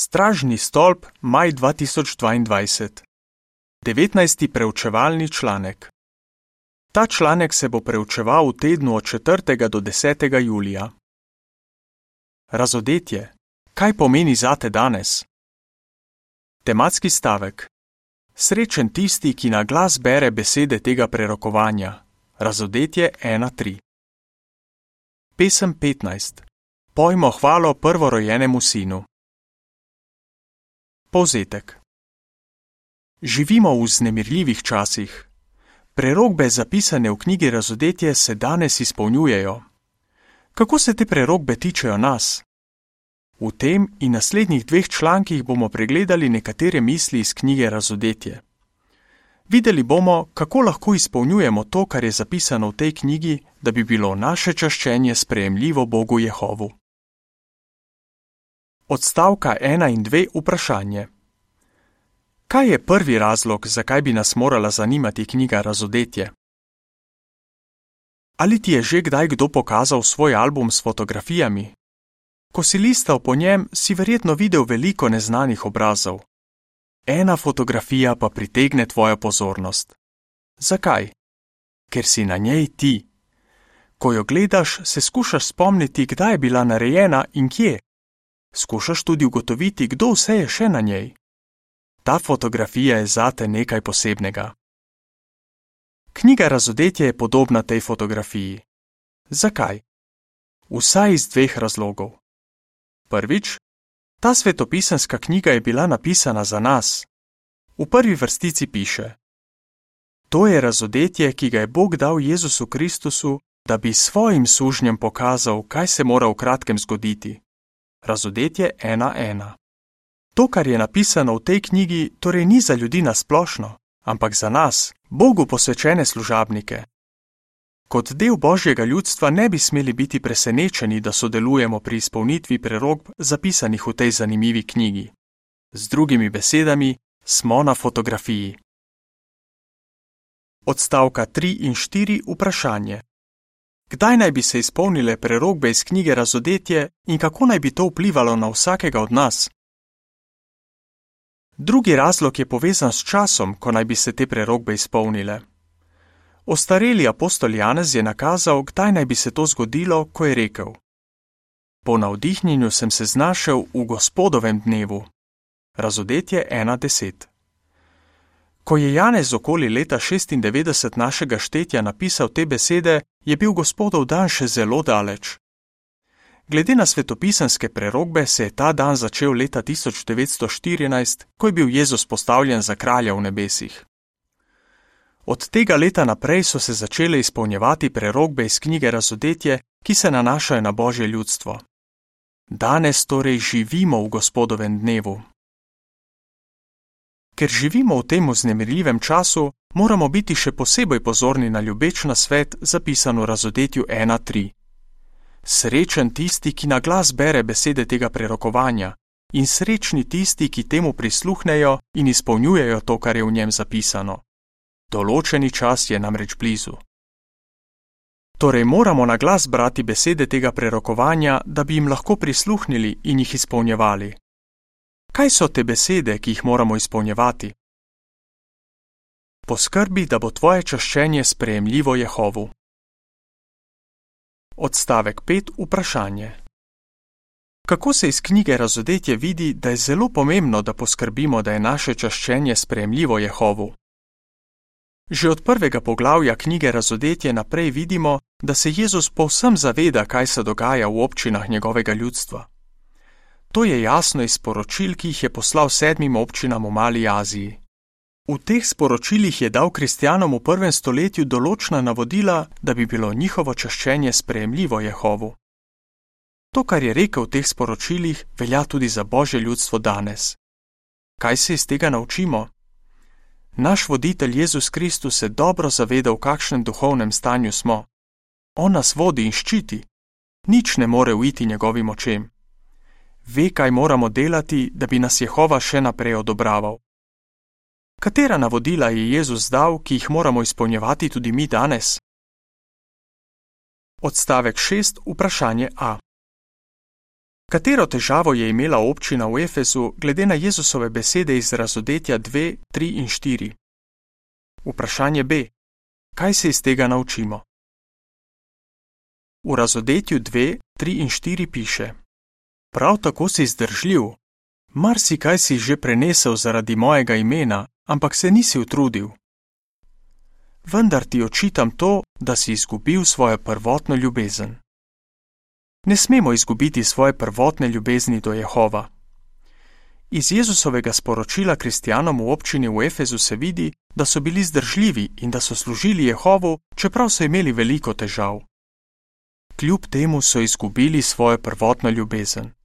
Stražni stolp, maj 2022. 19. preučevalni članek. Ta članek se bo preučeval v tednu od 4. do 10. julija. Razodetje. Kaj pomeni zate danes? Tematski stavek. Srečen tisti, ki na glas bere besede tega prerokovanja. Razodetje 1.3. Pesem 15. Pojmo hvalo prvorojenemu sinu. Povzetek. Živimo v znemirljivih časih. Prerogbe zapisane v knjigi Razodetje se danes izpolnjujejo. Kako se te prerogbe tičejo nas? V tem in naslednjih dveh člankih bomo pregledali nekatere misli iz knjige Razodetje. Videli bomo, kako lahko izpolnjujemo to, kar je zapisano v tej knjigi, da bi bilo naše čaščenje sprejemljivo Bogu Jehovu. Odstavka 1 in 2 vprašanje. Kaj je prvi razlog, zakaj bi nas morala zanimati knjiga Razodetje? Ali ti je že kdaj kdo pokazal svoj album s fotografijami? Ko si listal po njem, si verjetno videl veliko neznanih obrazov. Ena fotografija pa pritegne tvojo pozornost. Zakaj? Ker si na njej ti. Ko jo gledaš, se skušaš spomniti, kdaj je bila narejena in kje. Skušaš tudi ugotoviti, kdo vse je še na njej. Ta fotografija je zate nekaj posebnega. Knjiga Razodetje je podobna tej fotografiji. Zakaj? Vsaj iz dveh razlogov. Prvič, ta svetopisanska knjiga je bila napisana za nas. V prvi vrstici piše: To je razodetje, ki ga je Bog dal Jezusu Kristusu, da bi svojim sužnjem pokazal, kaj se mora v kratkem zgoditi. Razodetje 1.1. To, kar je napisano v tej knjigi, torej ni za ljudi nasplošno, ampak za nas, Bogu posvečene služabnike. Kot del božjega ljudstva ne bi smeli biti presenečeni, da sodelujemo pri izpolnitvi prerogb zapisanih v tej zanimivi knjigi. Z drugimi besedami, smo na fotografiji. Odstavka 3 in 4 vprašanje. Kdaj naj bi se izpolnile prerogbe iz knjige Razodetje in kako naj bi to vplivalo na vsakega od nas? Drugi razlog je povezan s časom, ko naj bi se te prerogbe izpolnile. Ostareli apostol Janez je nakazal, kdaj naj bi se to zgodilo, ko je rekel: Po navdihnjenju sem se znašel v gospodovem dnevu. Razodetje 1.10. Ko je Janez okoli leta 96 našega štetja napisal te besede, je bil gospodov dan še zelo daleč. Glede na svetopisanske prerogbe se je ta dan začel leta 1914, ko je bil Jezus postavljen za kralja v nebesih. Od tega leta naprej so se začele izpolnjevati prerogbe iz knjige Razodetje, ki se nanašajo na božje ljudstvo. Danes torej živimo v gospodovem dnevu. Ker živimo v tem vznemirljivem času, moramo biti še posebej pozorni na ljubeč na svet, zapisan v Razodetju 1.3. Srečen tisti, ki na glas bere besede tega prerokovanja, in srečni tisti, ki temu prisluhnejo in izpolnjujejo to, kar je v njem zapisano. Določeni čas je namreč blizu. Torej moramo na glas brati besede tega prerokovanja, da bi jim lahko prisluhnili in jih izpolnjevali. Kaj so te besede, ki jih moramo izpolnjevati? Poskrbi, da bo tvoje čaščenje sprejemljivo Jehovu. Odstavek 5. Vprašanje. Kako se iz knjige Razodetje vidi, da je zelo pomembno, da poskrbimo, da je naše čaščenje sprejemljivo Jehovu? Že od prvega poglavja knjige Razodetje naprej vidimo, da se Jezus povsem zaveda, kaj se dogaja v občinah njegovega ljudstva. To je jasno iz sporočil, ki jih je poslal sedmim občinam v Mali Aziji. V teh sporočilih je dal kristjanom v prvem stoletju določna navodila, da bi bilo njihovo čaščenje sprejemljivo Jehovu. To, kar je rekel v teh sporočilih, velja tudi za božje ljudstvo danes. Kaj se iz tega naučimo? Naš voditelj Jezus Kristus se dobro zaveda, v kakšnem duhovnem stanju smo. On nas vodi in ščiti. Nič ne more uiti njegovim očem. Ve, kaj moramo delati, da bi nas Jehova še naprej odobraval. Katera navodila je Jezus dal, ki jih moramo izpolnjevati tudi mi danes? Odstavek 6. Vprašanje A. Katero težavo je imela občina v Efezu glede na Jezusove besede iz razodetja 2, 3 in 4? Vprašanje B. Kaj se iz tega naučimo? V razodetju 2, 3 in 4 piše: Prav tako si zdržljiv. Marsikaj si že prenesel zaradi mojega imena, ampak se nisi utrudil. Vendar ti očitam to, da si izgubil svojo prvotno ljubezen. Ne smemo izgubiti svoje prvotne ljubezni do Jehova. Iz Jezusovega sporočila kristjanom v občini v Efezu se vidi, da so bili zdržljivi in da so služili Jehovu, čeprav so imeli veliko težav. Kljub temu so izgubili svojo prvotno ljubezen.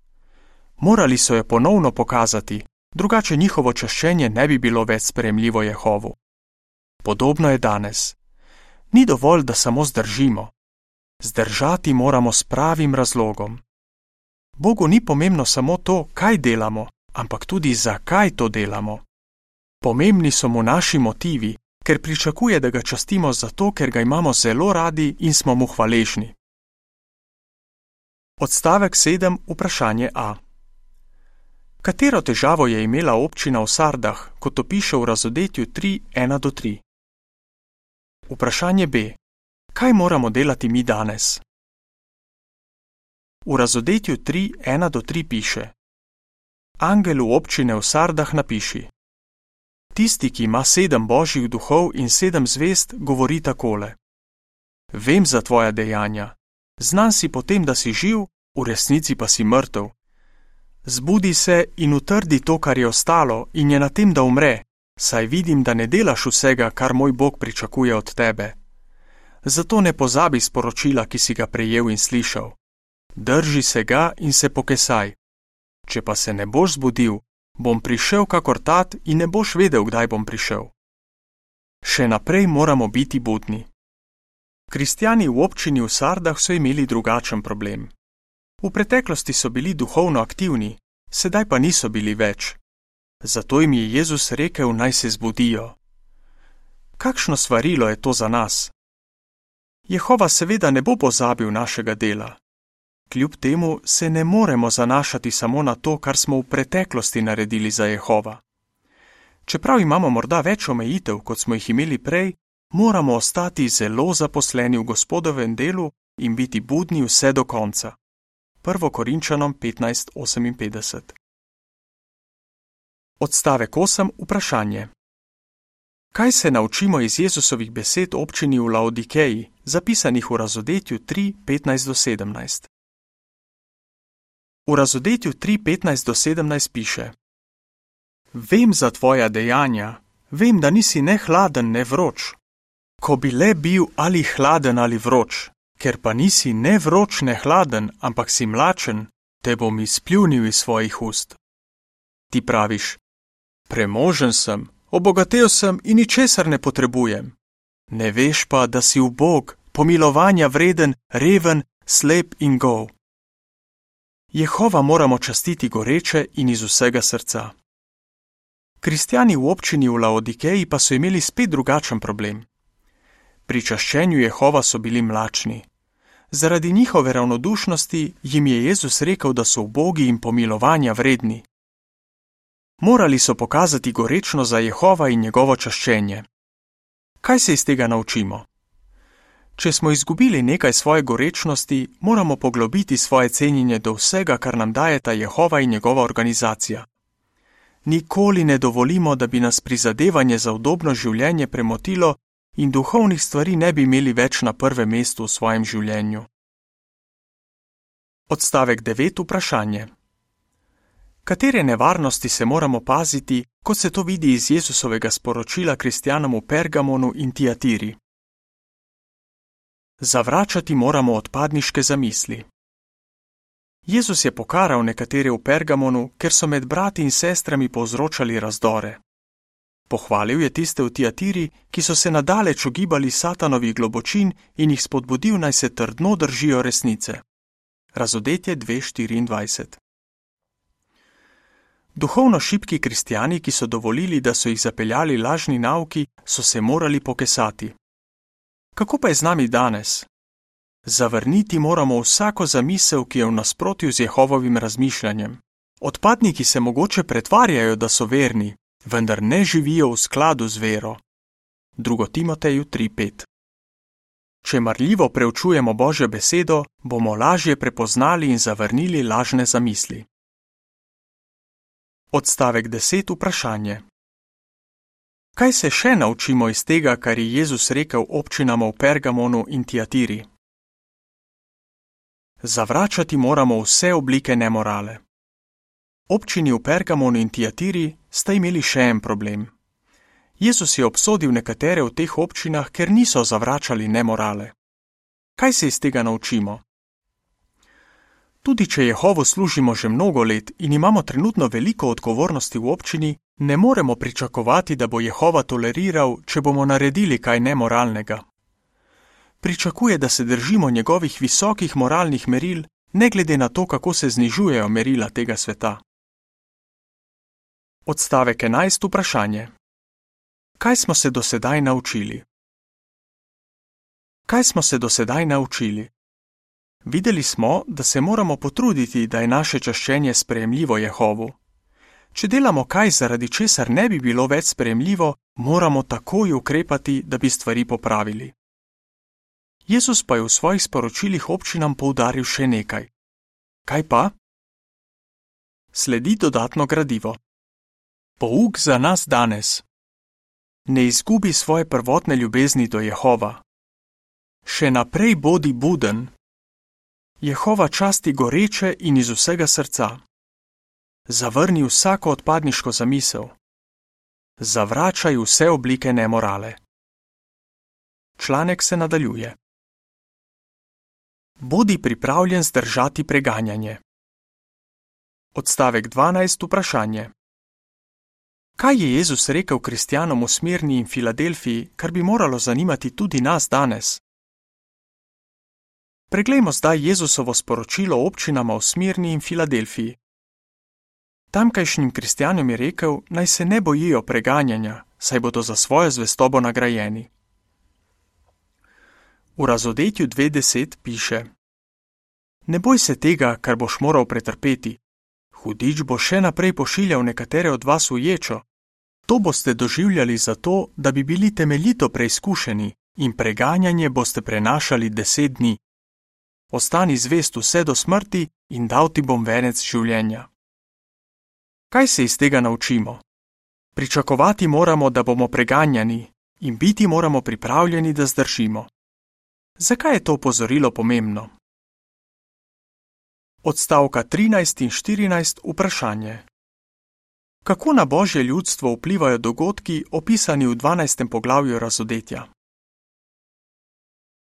Morali so jo ponovno pokazati, drugače njihovo čaščenje ne bi bilo več spremljivo Jehovu. Podobno je danes. Ni dovolj, da samo zdržimo. Zdržati moramo s pravim razlogom. Bogu ni pomembno samo to, kaj delamo, ampak tudi zakaj to delamo. Pomembni so mu naši motivi, ker pričakuje, da ga častimo zato, ker ga imamo zelo radi in smo mu hvaležni. Odstavek 7. Vprašanje A. Katero težavo je imela občina v Sardah, kot opiše v razodetju 3.1-3? Vprašanje B. Kaj moramo delati mi danes? V razodetju 3.1-3 piše: Angelu občine v Sardah napiši: Tisti, ki ima sedem božjih duhov in sedem zvest, govori takole: Vem za tvoja dejanja, znan si potem, da si živ, v resnici pa si mrtev. Zbudi se in utrdi to, kar je ostalo, in je na tem, da umre, saj vidim, da ne delaš vsega, kar moj Bog pričakuje od tebe. Zato ne pozabi sporočila, ki si ga prejel in slišal. Drži se ga in se pokesaj. Če pa se ne boš zbudil, bom prišel kakor tat in ne boš vedel, kdaj bom prišel. Še naprej moramo biti budni. Kristijani v občini v Sardah so imeli drugačen problem. V preteklosti so bili duhovno aktivni, sedaj pa niso bili več. Zato jim je Jezus rekel, naj se zbudijo. Kakšno svarilo je to za nas? Jehova seveda ne bo pozabil našega dela. Kljub temu se ne moremo zanašati samo na to, kar smo v preteklosti naredili za Jehova. Čeprav imamo morda več omejitev, kot smo jih imeli prej, moramo ostati zelo zaposleni v gospodovem delu in biti budni vse do konca. 1. Korinčanom 15:58 Odstavek 8. Vprašanje. Kaj se naučimo iz Jezusovih besed občini v Laodikeji, zapisanih v razodetju 3:15-17? V razodetju 3:15-17 piše: Vem za tvoja dejanja, vem, da nisi ne hladen, ne vroč. Ko bi le bil ali hladen ali vroč, ker pa nisi ne vroč, ne hladen, ampak si mlačen, te bom izpljunil iz svojih ust. Ti praviš: Premožen sem, obogatel sem in ničesar ne potrebujem. Ne veš pa, da si v Bog, pomilovanja vreden, reven, slep in gov. Jehova moramo častiti goreče in iz vsega srca. Kristijani v občini v Laodikeji pa so imeli spet drugačen problem. Pri čaščenju Jehova so bili mlačni. Zaradi njihove ravnodušnosti jim je Jezus rekel, da so v Bogi in pomilovanja vredni. Morali so pokazati gorečno za Jehova in njegovo čaščenje. Kaj se iz tega naučimo? Če smo izgubili nekaj svoje gorečnosti, moramo poglobiti svoje cenjenje do vsega, kar nam daje ta Jehova in njegova organizacija. Nikoli ne dovolimo, da bi nas prizadevanje za udobno življenje premotilo in duhovnih stvari ne bi imeli več na prvem mestu v svojem življenju. Odstavek 9. Vprašanje. Katere nevarnosti se moramo paziti, kot se to vidi iz Jezusovega sporočila kristjanom v Pergamonu in Tiatiri? Zavračati moramo odpadniške zamisli. Jezus je pokaral nekatere v Pergamonu, ker so med brati in sestrami povzročali razdore. Pohvalil je tiste v Tiatiri, ki so se nadaleč ogibali satanovih globočin in jih spodbudil naj se trdno držijo resnice. Razodetje 2:24 Duhovno šibki kristijani, ki so dovolili, da so jih zapeljali lažni nauki, so se morali pokesati. Kako pa je z nami danes? Zavrniti moramo vsako zamisel, ki je v nasprotju z Jehovovim razmišljanjem. Odpadniki se mogoče pretvarjajo, da so verni, vendar ne živijo v skladu z vero. 2. Timoteju 3:5 Če marljivo preučujemo Božjo besedo, bomo lažje prepoznali in zavrnili lažne zamisli. Odstavek 10. Vprašanje. Kaj se še naučimo iz tega, kar je Jezus rekel občinam v Pergamonu in Tiatiri? Zavračati moramo vse oblike nemorale. Občini v Pergamonu in Tiatiri sta imeli še en problem. Jezus je obsodil nekatere v teh občinah, ker niso zavračali nemorale. Kaj se iz tega naučimo? Tudi če Jehovo služimo že mnogo let in imamo trenutno veliko odgovornosti v občini, ne moremo pričakovati, da bo Jehova toleriral, če bomo naredili kaj nemoralnega. Pričakuje, da se držimo njegovih visokih moralnih meril, ne glede na to, kako se znižujejo merila tega sveta. Odstavek 11. Vprašanje. Kaj smo se do sedaj naučili? Kaj smo se do sedaj naučili? Videli smo, da se moramo potruditi, da je naše čaščenje sprejemljivo Jehovu. Če delamo kaj, zaradi česar ne bi bilo več sprejemljivo, moramo takoj ukrepati, da bi stvari popravili. Jezus pa je v svojih sporočilih občinam poudaril še nekaj. Kaj pa? Sledi dodatno gradivo. Pouk za nas danes. Ne izgubi svoje prvotne ljubezni do Jehova. Še naprej bodi buden. Jehova časti goreče in iz vsega srca. Zavrni vsako odpadniško zamisel. Zavračaj vse oblike nemorale. Članek se nadaljuje. Bodi pripravljen zdržati preganjanje. Odstavek 12. Vprašanje. Kaj je Jezus rekel kristjanom v Smirni in Filadelfiji, kar bi moralo zanimati tudi nas danes? Preglejmo zdaj Jezusovo sporočilo občinama v Smirni in Filadelfiji. Tamkajšnjim kristjanom je rekel, naj se ne bojijo preganjanja, saj bodo za svojo zvestobo nagrajeni. V razodetju 2.10 piše: Ne boj se tega, kar boš moral pretrpeti. Hudič bo še naprej pošiljal nekatere od vas v ječo. To boste doživljali zato, da bi bili temeljito preizkušeni in preganjanje boste prenašali deset dni. Ostani zvest vse do smrti in dal ti bom venec življenja. Kaj se iz tega naučimo? Pričakovati moramo, da bomo preganjani in biti moramo pripravljeni, da zdržimo. Zakaj je to opozorilo pomembno? Odstavka 13 in 14 vprašanje. Kako na božje ljudstvo vplivajo dogodki, opisani v 12. poglavju razodetja?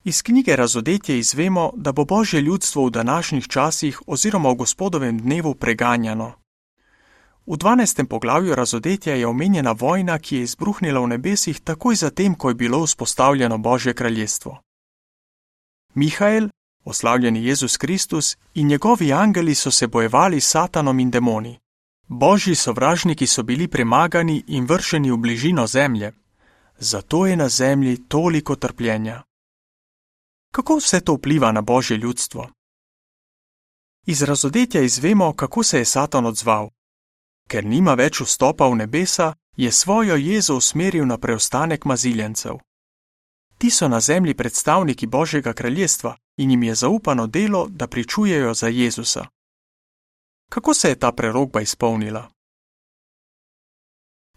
Iz knjige Razodetje izvemo, da bo božje ljudstvo v današnjih časih oziroma v gospodovem dnevu preganjano. V 12. poglavju Razodetja je omenjena vojna, ki je izbruhnila v nebesih takoj zatem, ko je bilo vzpostavljeno božje kraljestvo. Mihajl, oslavljeni Jezus Kristus in njegovi angeli so se bojevali s satanom in demoni. Božji sovražniki so bili premagani in vršeni v bližino zemlje, zato je na zemlji toliko trpljenja. Kako vse to vpliva na božje ljudstvo? Iz razodetja izvemo, kako se je Satan odzval. Ker nima več vstopa v nebesa, je svojo jezo usmeril na preostanek maziljencev. Ti so na zemlji predstavniki Božjega kraljestva in jim je zaupano delo, da pričujejo za Jezusa. Kako se je ta prerogba izpolnila?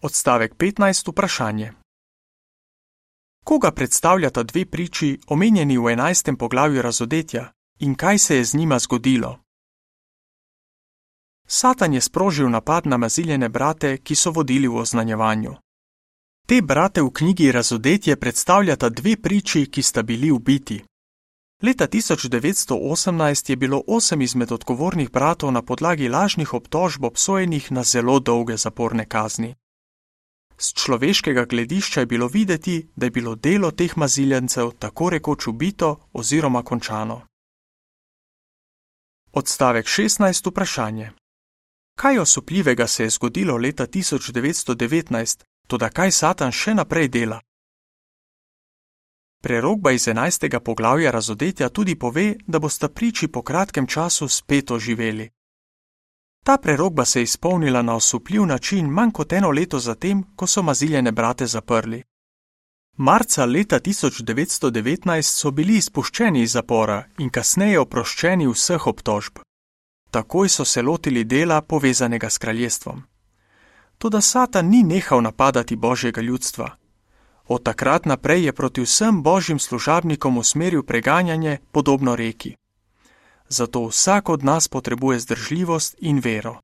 Odstavek 15. Vprašanje. Koga predstavljata dve priči, omenjeni v 11. poglavju razodetja, in kaj se je z njima zgodilo? Satan je sprožil napad na maziljene brate, ki so vodili v oznanjevanju. Te brate v knjigi Razodetje predstavljata dve priči, ki sta bili ubiti. Leta 1918 je bilo osem izmed odgovornih bratov na podlagi lažnih obtožb obsojenih na zelo dolge zaporne kazni. Z človeškega gledišča je bilo videti, da je bilo delo teh maziljencev tako rekoč ubito oziroma končano. Odstavek 16. Vprašanje. Kaj osupljivega se je zgodilo leta 1919, toda kaj Satan še naprej dela? Prerogba iz 11. poglavja razodetja tudi pove, da bosta priči po kratkem času spet oživeli. Ta prerogba se je izpolnila na osupljiv način manj kot eno leto zatem, ko so maziljene brate zaprli. Marca leta 1919 so bili izpuščeni iz zapora in kasneje oproščeni vseh obtožb. Takoj so se lotili dela povezanega s kraljestvom. Toda Satan ni nehal napadati božjega ljudstva. Od takrat naprej je proti vsem božjim služabnikom usmeril preganjanje podobno reki. Zato vsak od nas potrebuje zdržljivost in vero.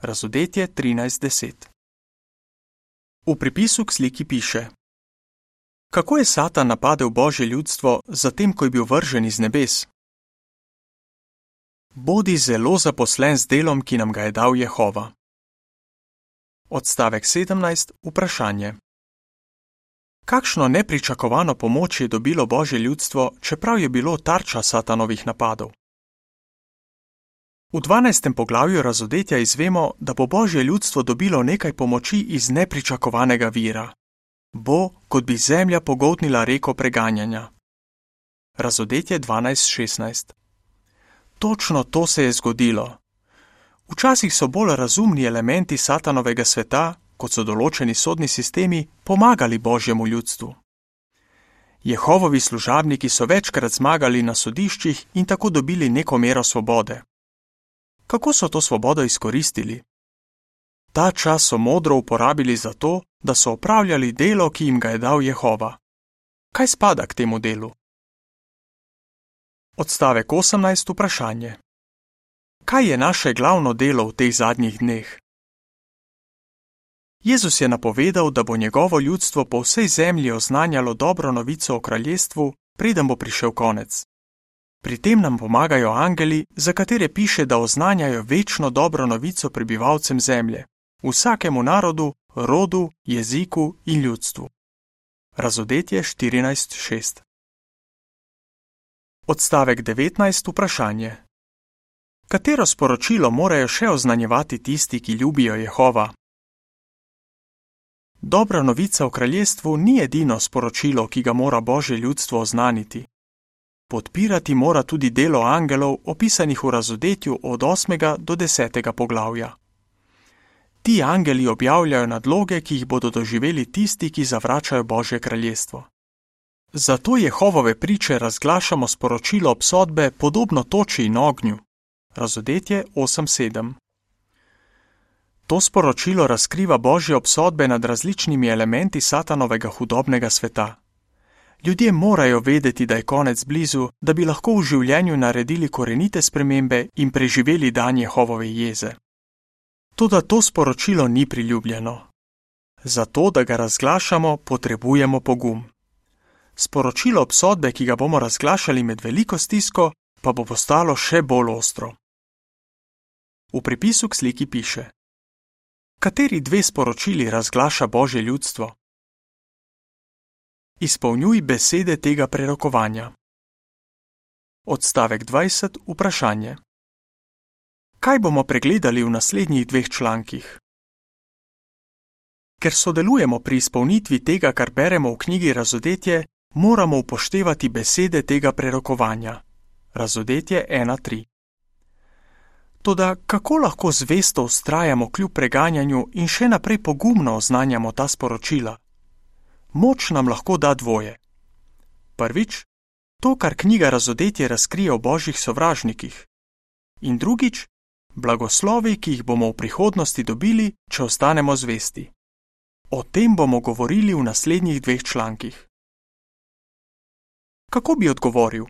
Razodetje 13.10 V pripisu k sliki piše: Kako je Satan napadel božje ljudstvo, zatem ko je bil vržen iz nebes? Bodi zelo zaposlen z delom, ki nam ga je dal Jehova. Odstavek 17. Vprašanje. Kakšno nepričakovano pomoč je dobilo božje ljudstvo, čeprav je bilo tarča satanovih napadov? V 12. poglavju razodetja izvemo, da bo božje ljudstvo dobilo nekaj pomoči iz nepričakovanega vira. Bo, kot bi zemlja pogotnila reko preganjanja. Razodetje 12:16 Točno to se je zgodilo. Včasih so bolj razumni elementi satanovega sveta, kot so določeni sodni sistemi, pomagali božjemu ljudstvu. Jehovovi služabniki so večkrat zmagali na sodiščih in tako dobili neko mero svobode. Kako so to svobodo izkoristili? Ta čas so modro uporabili za to, da so opravljali delo, ki jim ga je dal Jehova. Kaj spada k temu delu? Odstavek 18. Vprašanje. Kaj je naše glavno delo v teh zadnjih dneh? Jezus je napovedal, da bo njegovo ljudstvo po vsej zemlji oznanjalo dobro novico o kraljestvu, preden bo prišel konec. Pri tem nam pomagajo angeli, za katere piše, da oznanjajo večno dobro novico prebivalcem zemlje, vsakemu narodu, rodu, jeziku in ljudstvu. Razodetje 14.6 Odstavek 19. Vprašanje. Katero sporočilo morajo še oznanjevati tisti, ki ljubijo Jehova? Dobra novica o kraljestvu ni edino sporočilo, ki ga mora Božje ljudstvo oznaniti. Podpirati mora tudi delo angelov, opisanih v razodetju od 8. do 10. poglavja. Ti angeli objavljajo nadloge, ki jih bodo doživeli tisti, ki zavračajo Božje kraljestvo. Zato Jehovove priče razglašamo sporočilo obsodbe podobno toči in ognju. Razodetje 8:7 To sporočilo razkriva Božje obsodbe nad različnimi elementi satanovega hudobnega sveta. Ljudje morajo vedeti, da je konec blizu, da bi lahko v življenju naredili korenite spremembe in preživeli dan Jehovove jeze. Toda to sporočilo ni priljubljeno. Zato, da ga razglašamo, potrebujemo pogum. Sporočilo obsodbe, ki ga bomo razglašali med veliko stisko, pa bo postalo še bolj ostro. V pripisu k sliki piše: Kateri dve sporočili razglaša Božje ljudstvo? Izpolnjuj besede tega prerokovanja. Odstavek 20. Vprašanje. Kaj bomo pregledali v naslednjih dveh člankih? Ker sodelujemo pri izpolnitvi tega, kar beremo v knjigi Razodetje, moramo upoštevati besede tega prerokovanja. Razodetje 1.3. Toda kako lahko zvesto ustrajamo kljub preganjanju in še naprej pogumno oznanjamo ta sporočila? Moč nam lahko da dvoje. Prvič, to, kar knjiga Razodetje razkrije o božjih sovražnikih, in drugič, blagoslovi, ki jih bomo v prihodnosti dobili, če ostanemo zvesti. O tem bomo govorili v naslednjih dveh člankih. Kako bi odgovoril?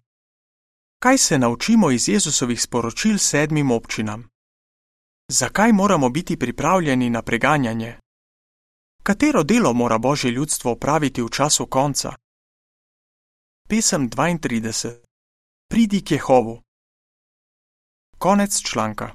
Kaj se naučimo iz Jezusovih sporočil sedmim občinam? Zakaj moramo biti pripravljeni na preganjanje? Katero delo mora Božje ljudstvo opraviti v času konca? Pesem 32. Pridi k Jehovu. Konec članka.